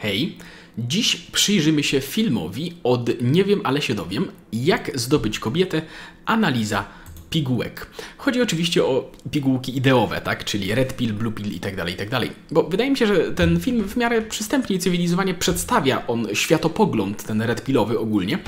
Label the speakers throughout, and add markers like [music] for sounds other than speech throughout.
Speaker 1: Hej, dziś przyjrzymy się filmowi od Nie wiem, ale się dowiem, jak zdobyć kobietę, analiza pigułek. Chodzi oczywiście o pigułki ideowe, tak? czyli red pill, blue pill itd., tak itd. Tak Bo wydaje mi się, że ten film w miarę przystępnie i cywilizowanie przedstawia on światopogląd, ten red pillowy ogólnie,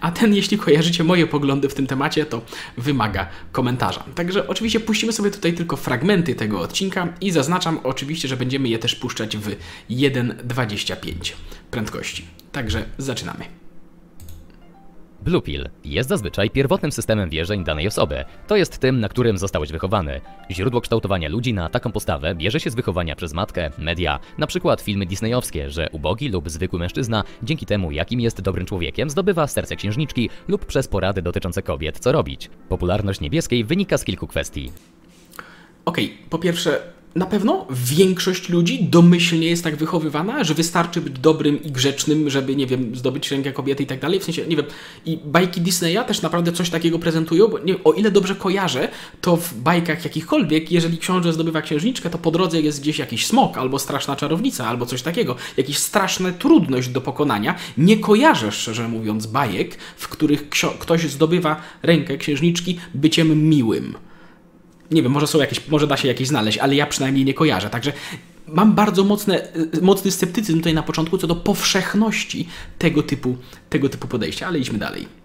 Speaker 1: a ten, jeśli kojarzycie moje poglądy w tym temacie, to wymaga komentarza. Także oczywiście puścimy sobie tutaj tylko fragmenty tego odcinka i zaznaczam oczywiście, że będziemy je też puszczać w 1.25 prędkości. Także zaczynamy.
Speaker 2: Blue Pill jest zazwyczaj pierwotnym systemem wierzeń danej osoby. To jest tym, na którym zostałeś wychowany. Źródło kształtowania ludzi na taką postawę bierze się z wychowania przez matkę, media, na przykład filmy disneyowskie, że ubogi lub zwykły mężczyzna, dzięki temu jakim jest dobrym człowiekiem, zdobywa serce księżniczki lub przez porady dotyczące kobiet, co robić. Popularność niebieskiej wynika z kilku kwestii.
Speaker 1: Okej, okay, po pierwsze, na pewno większość ludzi domyślnie jest tak wychowywana, że wystarczy być dobrym i grzecznym, żeby, nie wiem, zdobyć rękę kobiety i tak dalej. W sensie, nie wiem, i bajki Disneya też naprawdę coś takiego prezentują, bo nie, o ile dobrze kojarzę, to w bajkach jakichkolwiek, jeżeli książę zdobywa księżniczkę, to po drodze jest gdzieś jakiś smok, albo straszna czarownica, albo coś takiego. Jakaś straszna trudność do pokonania. Nie kojarzę, szczerze mówiąc, bajek, w których ktoś zdobywa rękę księżniczki byciem miłym nie wiem, może są jakieś, może da się jakieś znaleźć, ale ja przynajmniej nie kojarzę. Także mam bardzo mocne, mocny sceptycyzm tutaj na początku co do powszechności tego typu, tego typu podejścia, ale idźmy dalej.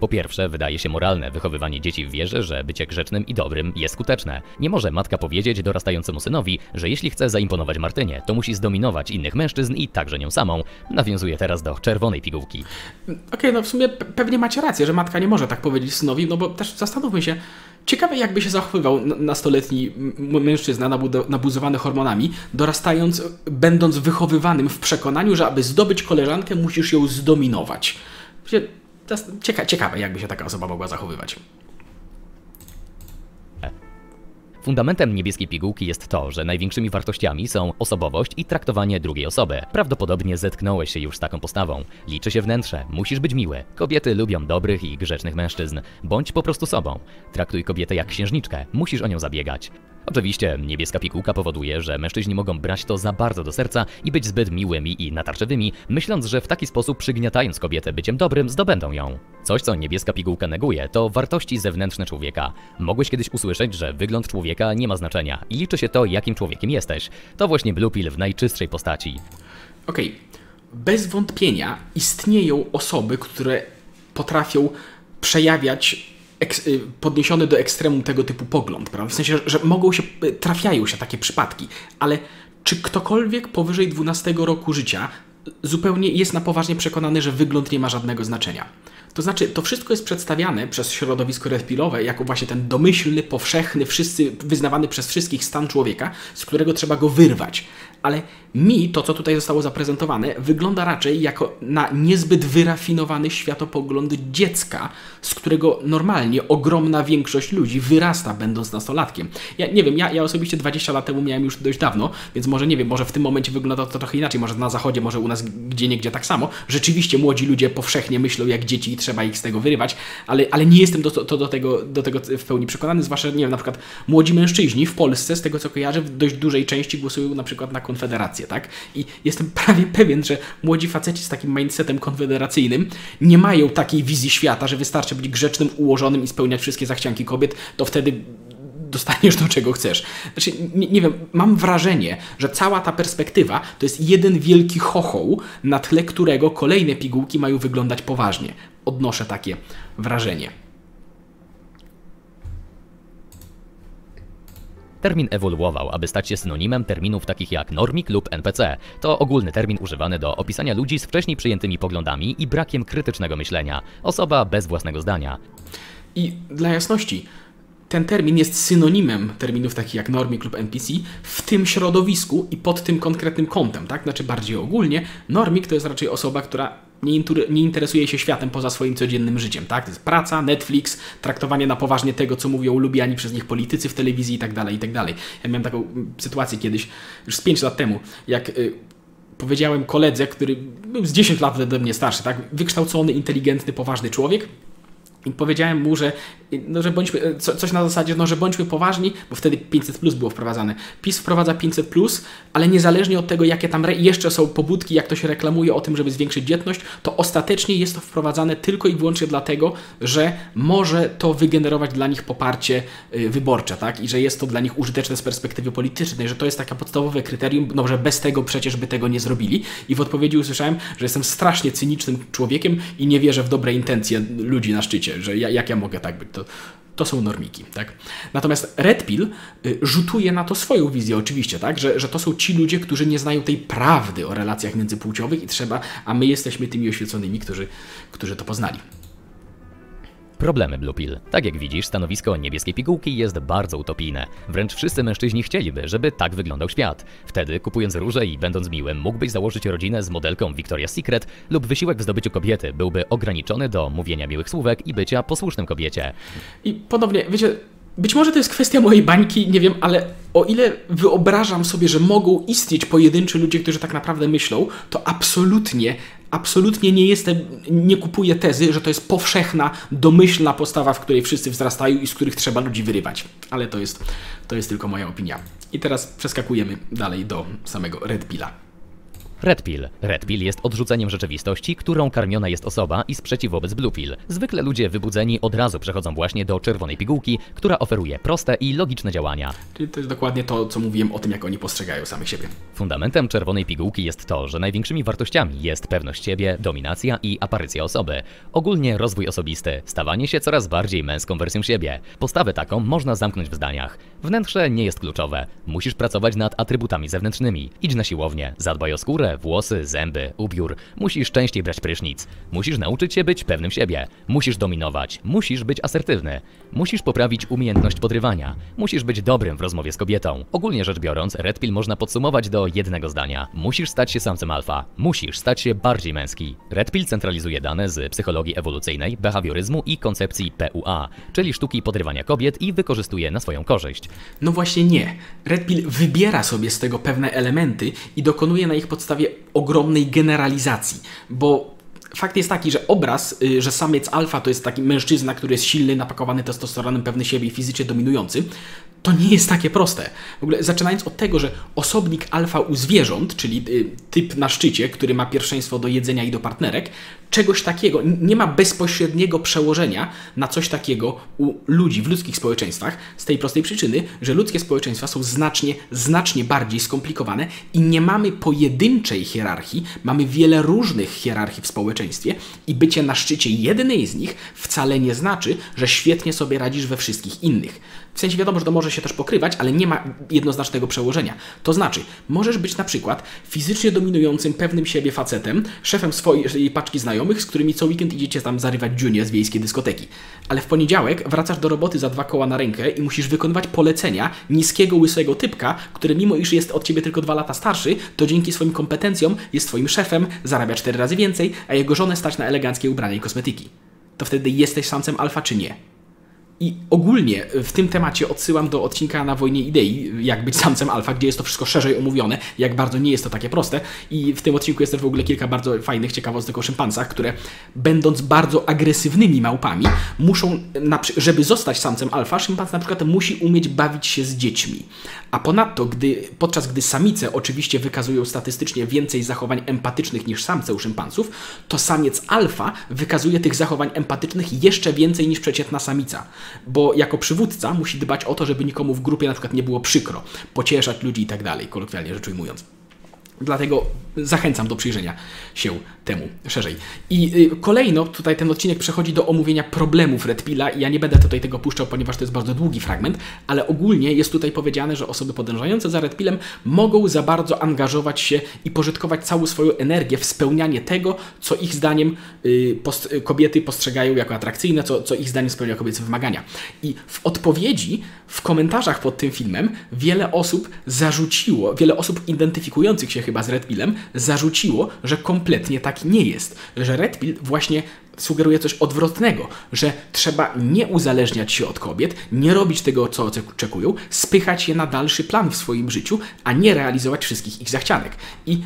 Speaker 2: Po pierwsze, wydaje się moralne wychowywanie dzieci w wierze, że bycie grzecznym i dobrym jest skuteczne. Nie może matka powiedzieć dorastającemu synowi, że jeśli chce zaimponować Martynie, to musi zdominować innych mężczyzn i także nią samą. Nawiązuje teraz do czerwonej pigułki.
Speaker 1: Okej, okay, no w sumie pewnie macie rację, że matka nie może tak powiedzieć synowi, no bo też zastanówmy się, ciekawe jakby się zachowywał nastoletni mężczyzna nabuzowany hormonami, dorastając, będąc wychowywanym w przekonaniu, że aby zdobyć koleżankę, musisz ją zdominować. Cieka ciekawe, jakby się taka osoba mogła zachowywać.
Speaker 2: Fundamentem niebieskiej pigułki jest to, że największymi wartościami są osobowość i traktowanie drugiej osoby. Prawdopodobnie zetknąłeś się już z taką postawą. Liczy się wnętrze, musisz być miły. Kobiety lubią dobrych i grzecznych mężczyzn. Bądź po prostu sobą. Traktuj kobietę jak księżniczkę, musisz o nią zabiegać. Oczywiście niebieska pigułka powoduje, że mężczyźni mogą brać to za bardzo do serca i być zbyt miłymi i natarczywymi, myśląc, że w taki sposób przygniatając kobietę byciem dobrym zdobędą ją. Coś, co niebieska pigułka neguje, to wartości zewnętrzne człowieka. Mogłeś kiedyś usłyszeć, że wygląd człowieka nie ma znaczenia i liczy się to, jakim człowiekiem jesteś. To właśnie Blue Pill w najczystszej postaci.
Speaker 1: Okej, okay. bez wątpienia istnieją osoby, które potrafią przejawiać Y, podniesiony do ekstremum tego typu pogląd, prawda? W sensie, że mogą się, y, trafiają się takie przypadki, ale czy ktokolwiek powyżej 12 roku życia zupełnie jest na poważnie przekonany, że wygląd nie ma żadnego znaczenia? To znaczy, to wszystko jest przedstawiane przez środowisko redpilowe jako właśnie ten domyślny, powszechny, wszyscy, wyznawany przez wszystkich stan człowieka, z którego trzeba go wyrwać ale mi to, co tutaj zostało zaprezentowane, wygląda raczej jako na niezbyt wyrafinowany światopogląd dziecka, z którego normalnie ogromna większość ludzi wyrasta, będąc nastolatkiem. Ja nie wiem, ja, ja osobiście 20 lat temu miałem już dość dawno, więc może nie wiem, może w tym momencie wygląda to trochę inaczej, może na zachodzie, może u nas gdzie niegdzie tak samo. Rzeczywiście młodzi ludzie powszechnie myślą jak dzieci i trzeba ich z tego wyrywać, ale, ale nie jestem do, to, do, tego, do tego w pełni przekonany, zwłaszcza, nie wiem, na przykład młodzi mężczyźni w Polsce, z tego co kojarzę, w dość dużej części głosują na przykład na konfederację, tak? I jestem [laughs] prawie pewien, że młodzi faceci z takim mindsetem konfederacyjnym nie mają takiej wizji świata, że wystarczy być grzecznym, ułożonym i spełniać wszystkie zachcianki kobiet, to wtedy dostaniesz do czego chcesz. Znaczy, nie, nie, wiem, mam wrażenie, że cała ta perspektywa to jest jeden wielki chochoł, na tle którego kolejne pigułki mają wyglądać poważnie. Odnoszę takie wrażenie.
Speaker 2: Termin ewoluował, aby stać się synonimem terminów takich jak normik lub NPC. To ogólny termin używany do opisania ludzi z wcześniej przyjętymi poglądami i brakiem krytycznego myślenia. Osoba bez własnego zdania.
Speaker 1: I dla jasności, ten termin jest synonimem terminów takich jak normik lub NPC w tym środowisku i pod tym konkretnym kątem, tak? Znaczy bardziej ogólnie, normik to jest raczej osoba, która nie, nie, interesuje się światem poza swoim codziennym życiem, tak? To jest praca, Netflix, traktowanie na poważnie tego, co mówią lubiani przez nich politycy w telewizji i tak dalej, i tak dalej. Ja miałem taką mm, sytuację kiedyś, już z 5 lat temu, jak y, powiedziałem koledze, który był z 10 lat ode mnie starszy, tak? Wykształcony, inteligentny, poważny człowiek, I powiedziałem mu, że, no, że bądźmy, co, coś na zasadzie, no, że bądźmy poważni, bo wtedy 500 plus było wprowadzane. PiS wprowadza 500 plus, ale niezależnie od tego, jakie tam jeszcze są pobudki, jak to się reklamuje o tym, żeby zwiększyć dzietność, to ostatecznie jest to wprowadzane tylko i wyłącznie dlatego, że może to wygenerować dla nich poparcie y, wyborcze, tak? I że jest to dla nich użyteczne z perspektywy politycznej, że to jest takie podstawowe kryterium, no, że bez tego przecież by tego nie zrobili. I w odpowiedzi usłyszałem, że jestem strasznie cynicznym człowiekiem i nie wierzę w dobre intencje ludzi na szczycie że ja, jak ja mogę tak być, to, to są normiki, tak? Natomiast Red Pill y, rzutuje na to swoją wizję oczywiście, tak? Że, że to są ci ludzie, którzy nie znają tej prawdy o relacjach międzypłciowych i trzeba, a my jesteśmy tymi oświeconymi, którzy, którzy to poznali.
Speaker 2: Problemy Blue Pill. Tak jak widzisz, stanowisko niebieskiej pigułki jest bardzo utopijne. Wręcz wszyscy mężczyźni chcieliby, żeby tak wyglądał świat. Wtedy, kupując róże i będąc miłym, mógłbyś założyć rodzinę z modelką Victoria's Secret lub wysiłek w zdobyciu kobiety byłby ograniczony do mówienia miłych słówek i bycia posłusznym kobiecie.
Speaker 1: I podobnie, wiecie, być może to jest kwestia mojej bańki, nie wiem, ale o ile wyobrażam sobie, że mogą istnieć pojedynczy ludzie, którzy tak naprawdę myślą, to absolutnie, absolutnie nie jestem, nie kupuję tezy, że to jest powszechna, domyślna postawa, w której wszyscy wzrastają i z których trzeba ludzi wyrywać. Ale to jest, to jest tylko moja opinia. I teraz przeskakujemy dalej do samego Red Pilla.
Speaker 2: Red Pill. Red Pill jest odrzuceniem rzeczywistości, którą karmiona jest osoba i sprzeciw wobec Blue Pill. Zwykle ludzie wybudzeni od razu przechodzą właśnie do czerwonej pigułki, która oferuje proste i logiczne działania.
Speaker 1: Czyli to jest dokładnie to, co mówiłem o tym, jak oni postrzegają samych siebie.
Speaker 2: Fundamentem czerwonej pigułki jest to, że największymi wartościami jest pewność siebie, dominacja i aparycja osoby. Ogólnie rozwój osobisty, stawanie się coraz bardziej męską wersją siebie. Postawę taką można zamknąć w zdaniach. Wnętrze nie jest kluczowe. Musisz pracować nad atrybutami zewnętrznymi. Idź na siłownię, zadbaj o skórę, włosy, zęby, ubiór. Musisz częściej brać prysznic. Musisz nauczyć się być pewnym siebie. Musisz dominować. Musisz być asertywny. Musisz poprawić umiejętność podrywania. Musisz być dobrym w rozmowie z kobietą. Ogólnie rzecz biorąc, Red Pill można podsumować do jednego zdania. Musisz stać się samcem alfa. Musisz stać się bardziej męski. Red Pill centralizuje dane z psychologii ewolucyjnej, behawioryzmu i koncepcji PUA, czyli sztuki podrywania kobiet i wykorzystuje na swoją korzyść.
Speaker 1: No właśnie nie. Red Pill wybiera sobie z tego pewne elementy i dokonuje na ich podstawie ogromnej generalizacji, bo fakt jest taki, że obraz, y, że samiec alfa to jest taki mężczyzna, który jest silny, napakowany testosteronem, pewny siebie i fizycznie dominujący, to nie jest takie proste. W ogóle zaczynając od tego, że osobnik alfa u zwierząt, czyli y, typ na szczycie, który ma pierwszeństwo do jedzenia i do partnerek, czegoś takiego nie ma bezpośredniego przełożenia na coś takiego u ludzi w ludzkich społeczeństwach z tej prostej przyczyny, że ludzkie społeczeństwa są znacznie, znacznie bardziej skomplikowane i nie mamy pojedynczej hierarchii, mamy wiele różnych hierarchii w społeczeństwie i bycie na szczycie jednej z nich wcale nie znaczy, że świetnie sobie radzisz we wszystkich innych. W sensie wiadomo, że to może się też pokrywać, ale nie ma jednoznacznego przełożenia. To znaczy, możesz być na przykład fizycznie dominującym pewnym siebie facetem, szefem swojej paczki znajomych, z którymi co weekend idziecie tam zarywać Junie z wiejskiej dyskoteki. Ale w poniedziałek wracasz do roboty za dwa koła na rękę i musisz wykonywać polecenia niskiego, łysego typka, który mimo iż jest od ciebie tylko dwa lata starszy, to dzięki swoim kompetencjom jest twoim szefem, zarabia cztery razy więcej, a jego żonę stać na eleganckie ubrania i kosmetyki. To wtedy jesteś samcem alfa czy nie? I ogólnie w tym temacie odsyłam do odcinka na Wojnie Idei, jak być samcem alfa, gdzie jest to wszystko szerzej omówione, jak bardzo nie jest to takie proste. I w tym odcinku jest też w ogóle kilka bardzo fajnych ciekawostek o szympansach, które będąc bardzo agresywnymi małpami, muszą, żeby zostać samcem alfa, szympans na przykład musi umieć bawić się z dziećmi. A ponadto, gdy, podczas gdy samice oczywiście wykazują statystycznie więcej zachowań empatycznych niż samce u szympansów, to samiec alfa wykazuje tych zachowań empatycznych jeszcze więcej niż przeciętna samica bo jako przywódca musi dbać o to, żeby nikomu w grupie na przykład nie było przykro, pocieszać ludzi i tak dalej, kolokwialnie rzecz ujmując. Dlatego zachęcam do przyjrzenia się temu szerzej. I y, kolejno, tutaj ten odcinek przechodzi do omówienia problemów Red Pilla ja nie będę tutaj tego puszczał, ponieważ to jest bardzo długi fragment, ale ogólnie jest tutaj powiedziane, że osoby podążające za Red Pillem mogą za bardzo angażować się i pożytkować całą swoją energię w spełnianie tego, co ich zdaniem y, post kobiety postrzegają jako atrakcyjne, co, co ich zdaniem spełnia kobiece wymagania. I w odpowiedzi, w komentarzach pod tym filmem wiele osób zarzuciło, wiele osób identyfikujących się chyba z Red Pillem zarzuciło, że kompletnie tak nie jest. Że Red Pill właśnie sugeruje coś odwrotnego, że trzeba nie uzależniać się od kobiet, nie robić tego, co oczekują, spychać je na dalszy plan w swoim życiu, a nie realizować wszystkich ich zachcianek. I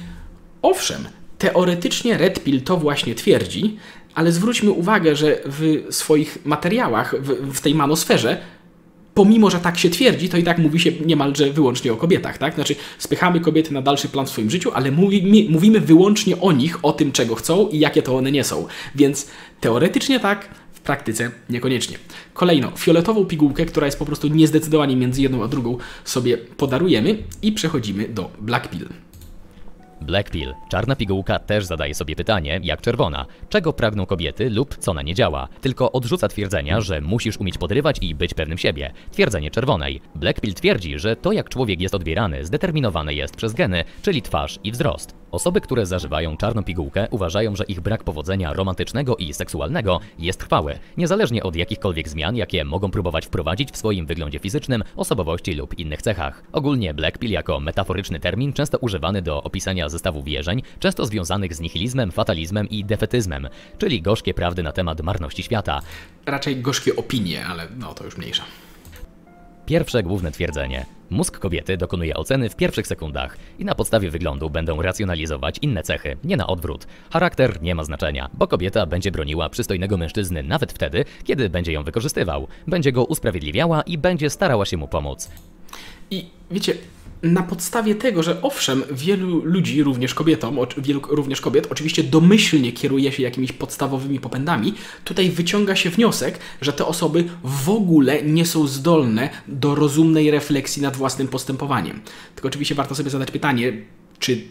Speaker 1: owszem, teoretycznie Red Pill to właśnie twierdzi, ale zwróćmy uwagę, że w swoich materiałach, w, w tej manosferze, pomimo, że tak się twierdzi, to i tak mówi się niemalże wyłącznie o kobietach, tak? Znaczy, spychamy kobiety na dalszy plan w swoim życiu, ale mówimy, wyłącznie o nich, o tym, czego chcą i jakie to one nie są. Więc teoretycznie tak, w praktyce niekoniecznie. Kolejno, fioletową pigułkę, która jest po prostu niezdecydowanie między jedną a drugą, sobie podarujemy i przechodzimy do Black Pill.
Speaker 2: Black Pill. Czarna pigułka też zadaje sobie pytanie, jak czerwona. Czego pragną kobiety lub co na nie działa? Tylko odrzuca twierdzenia, że musisz umieć podrywać i być pewnym siebie. Twierdzenie czerwonej. Black Pill twierdzi, że to jak człowiek jest odbierany zdeterminowane jest przez geny, czyli twarz i wzrost. Osoby, które zażywają czarną pigułkę uważają, że ich brak powodzenia romantycznego i seksualnego jest trwały, niezależnie od jakichkolwiek zmian, jakie mogą próbować wprowadzić w swoim wyglądzie fizycznym, osobowości lub innych cechach. Ogólnie black pill jako metaforyczny termin często używany do opisania zestawu wierzeń, często związanych z nihilizmem, fatalizmem i defetyzmem, czyli gorzkie prawdy na temat marności świata.
Speaker 1: Raczej gorzkie opinie, ale no to już mniejsza.
Speaker 2: Pierwsze główne twierdzenie. Mózg kobiety dokonuje oceny w pierwszych sekundach i na podstawie wyglądu będą racjonalizować inne cechy, nie na odwrót. Charakter nie ma znaczenia, bo kobieta będzie broniła przystojnego mężczyzny nawet wtedy, kiedy będzie ją wykorzystywał, będzie go usprawiedliwiała i będzie starała się mu pomóc.
Speaker 1: I wiecie, na podstawie tego, że owszem, wielu ludzi, również kobietom, wielu również kobiet, oczywiście domyślnie kieruje się jakimiś podstawowymi popędami, tutaj wyciąga się wniosek, że te osoby w ogóle nie są zdolne do rozumnej refleksji nad własnym postępowaniem. Tylko oczywiście warto sobie zadać pytanie, czy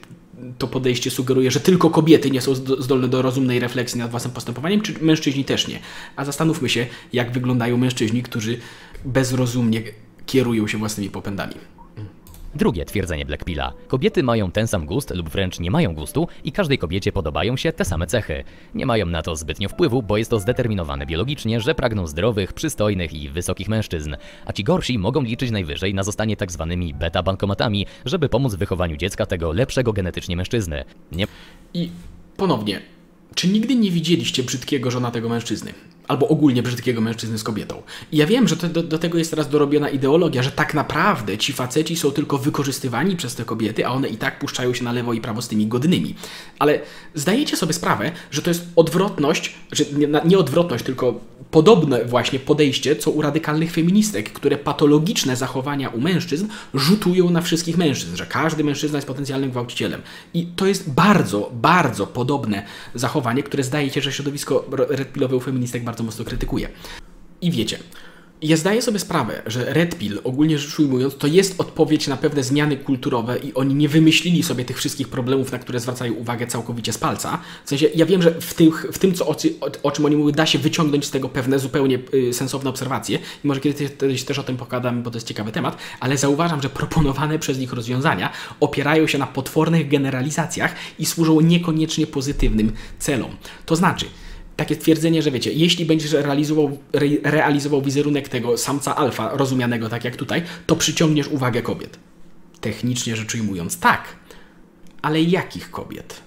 Speaker 1: to podejście sugeruje, że tylko kobiety nie są zdolne do rozumnej refleksji nad własnym postępowaniem, czy mężczyźni też nie. A zastanówmy się, jak wyglądają mężczyźni, którzy bezrozumnie kierują się własnymi popędami.
Speaker 2: Drugie twierdzenie Blackpilla. Kobiety mają ten sam gust lub wręcz nie mają gustu i każdej kobiecie podobają się te same cechy. Nie mają na to zbytnio wpływu, bo jest to zdeterminowane biologicznie, że pragną zdrowych, przystojnych i wysokich mężczyzn, a ci gorsi mogą liczyć najwyżej na zostanie tak zwanymi beta-bankomatami, żeby pomóc w wychowaniu dziecka tego lepszego genetycznie mężczyzny. Nie...
Speaker 1: I ponownie, czy nigdy nie widzieliście brzydkiego żonatego mężczyzny? Albo ogólnie brzydkiego mężczyzny z kobietą. I ja wiem, że to, do, do, tego jest teraz dorobiona ideologia, że tak naprawdę ci faceci są tylko wykorzystywani przez te kobiety, a one i tak puszczają się na lewo i prawo z tymi godnymi. Ale zdajecie sobie sprawę, że to jest odwrotność, że nie, nie odwrotność, tylko podobne właśnie podejście, co u radykalnych feministek, które patologiczne zachowania u mężczyzn rzutują na wszystkich mężczyzn, że każdy mężczyzna jest potencjalnym gwałcicielem. I to jest bardzo, bardzo podobne zachowanie, które zdaje się, że środowisko redpilowe u feministek bardzo mocno krytykuje. I wiecie, ja zdaję sobie sprawę, że Red Pill, ogólnie rzecz ujmując, to jest odpowiedź na pewne zmiany kulturowe i oni nie wymyślili sobie tych wszystkich problemów, na które zwracają uwagę całkowicie z palca. W sensie, ja wiem, że w, tych, w tym, co, o, o, czym oni mówią, da się wyciągnąć z tego pewne zupełnie y, sensowne obserwacje i może kiedyś, też o tym pogadam, bo to jest ciekawy temat, ale zauważam, że proponowane przez nich rozwiązania opierają się na potwornych generalizacjach i służą niekoniecznie pozytywnym celom. To znaczy, takie twierdzenie, że wiecie, jeśli będziesz realizował, re, realizował wizerunek tego samca alfa, rozumianego tak jak tutaj, to przyciągniesz uwagę kobiet. Technicznie rzecz ujmując, tak. Ale jakich kobiet?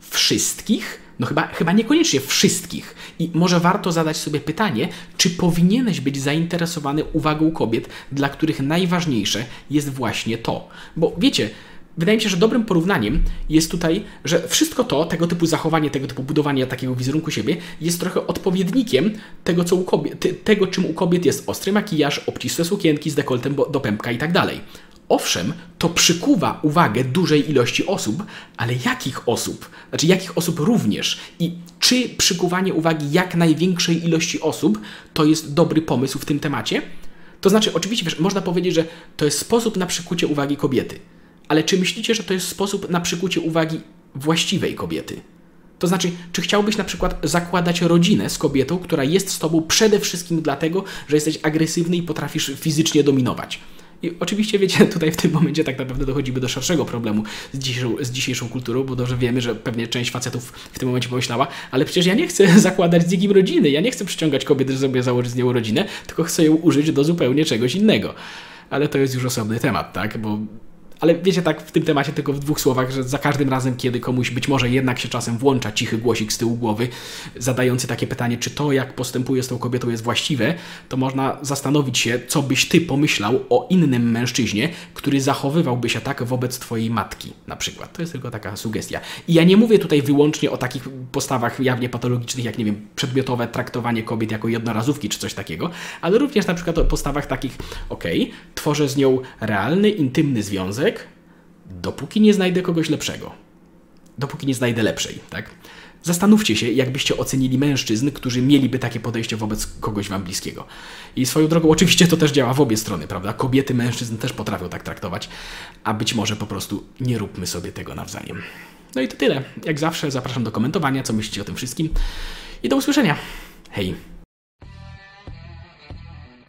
Speaker 1: Wszystkich? No chyba, chyba niekoniecznie wszystkich. I może warto zadać sobie pytanie, czy powinieneś być zainteresowany uwagą kobiet, dla których najważniejsze jest właśnie to. Bo wiecie, wydaje mi się, że dobrym porównaniem jest tutaj, że wszystko to, tego typu zachowanie, tego typu budowanie takiego wizerunku siebie jest trochę odpowiednikiem tego, co u kobiet, tego czym u kobiet jest ostry makijaż, obcisłe sukienki z dekoltem do pępka i tak dalej. Owszem, to przykuwa uwagę dużej ilości osób, ale jakich osób? Znaczy, jakich osób również? I czy przykuwanie uwagi jak największej ilości osób to jest dobry pomysł w tym temacie? To znaczy, oczywiście, wiesz, można powiedzieć, że to jest sposób na przykucie uwagi kobiety. Ale czy myślicie, że to jest sposób na przykucie uwagi właściwej kobiety? To znaczy, czy chciałbyś na przykład zakładać rodzinę z kobietą, która jest z tobą przede wszystkim dlatego, że jesteś agresywny i potrafisz fizycznie dominować? I oczywiście, wiecie, [laughs] tutaj w tym momencie tak naprawdę dochodzimy do szerszego problemu z dzisiejszą, z dzisiejszą kulturą, bo dobrze wiemy, że pewnie część facetów w tym momencie pomyślała, ale przecież ja nie chcę [laughs] zakładać z nikim rodziny, ja nie chcę przyciągać kobiety, żeby sobie założyć z nią rodzinę, tylko chcę ją użyć do zupełnie czegoś innego. Ale to jest już osobny temat, tak? Bo ale wiecie tak w tym temacie tylko w dwóch słowach, że za każdym razem, kiedy komuś być może jednak się czasem włącza cichy głosik z tyłu głowy, zadający takie pytanie, czy to jak postępuje z tą kobietą jest właściwe, to można zastanowić się, co byś ty pomyślał o innym mężczyźnie, który zachowywałby się tak wobec twojej matki, na przykład. To jest tylko taka sugestia. I ja nie mówię tutaj wyłącznie o takich postawach jawnie patologicznych, jak nie wiem, przedmiotowe traktowanie kobiet jako jednorazówki czy coś takiego, ale również na przykład o postawach takich, okej, tworzę z nią realny, intymny dopóki nie znajdę kogoś lepszego. Dopóki nie znajdę lepszej, tak? Zastanówcie się, jakbyście ocenili mężczyzn, którzy mieliby takie podejście wobec kogoś wam bliskiego. I swoją drogą, [laughs] oczywiście to też działa w obie strony, prawda? Kobiety, mężczyzn też potrafią tak traktować, a być może po prostu nie róbmy sobie tego nawzajem. No i to tyle. Jak zawsze zapraszam do komentowania, co myślicie o tym wszystkim. I do usłyszenia. Hej!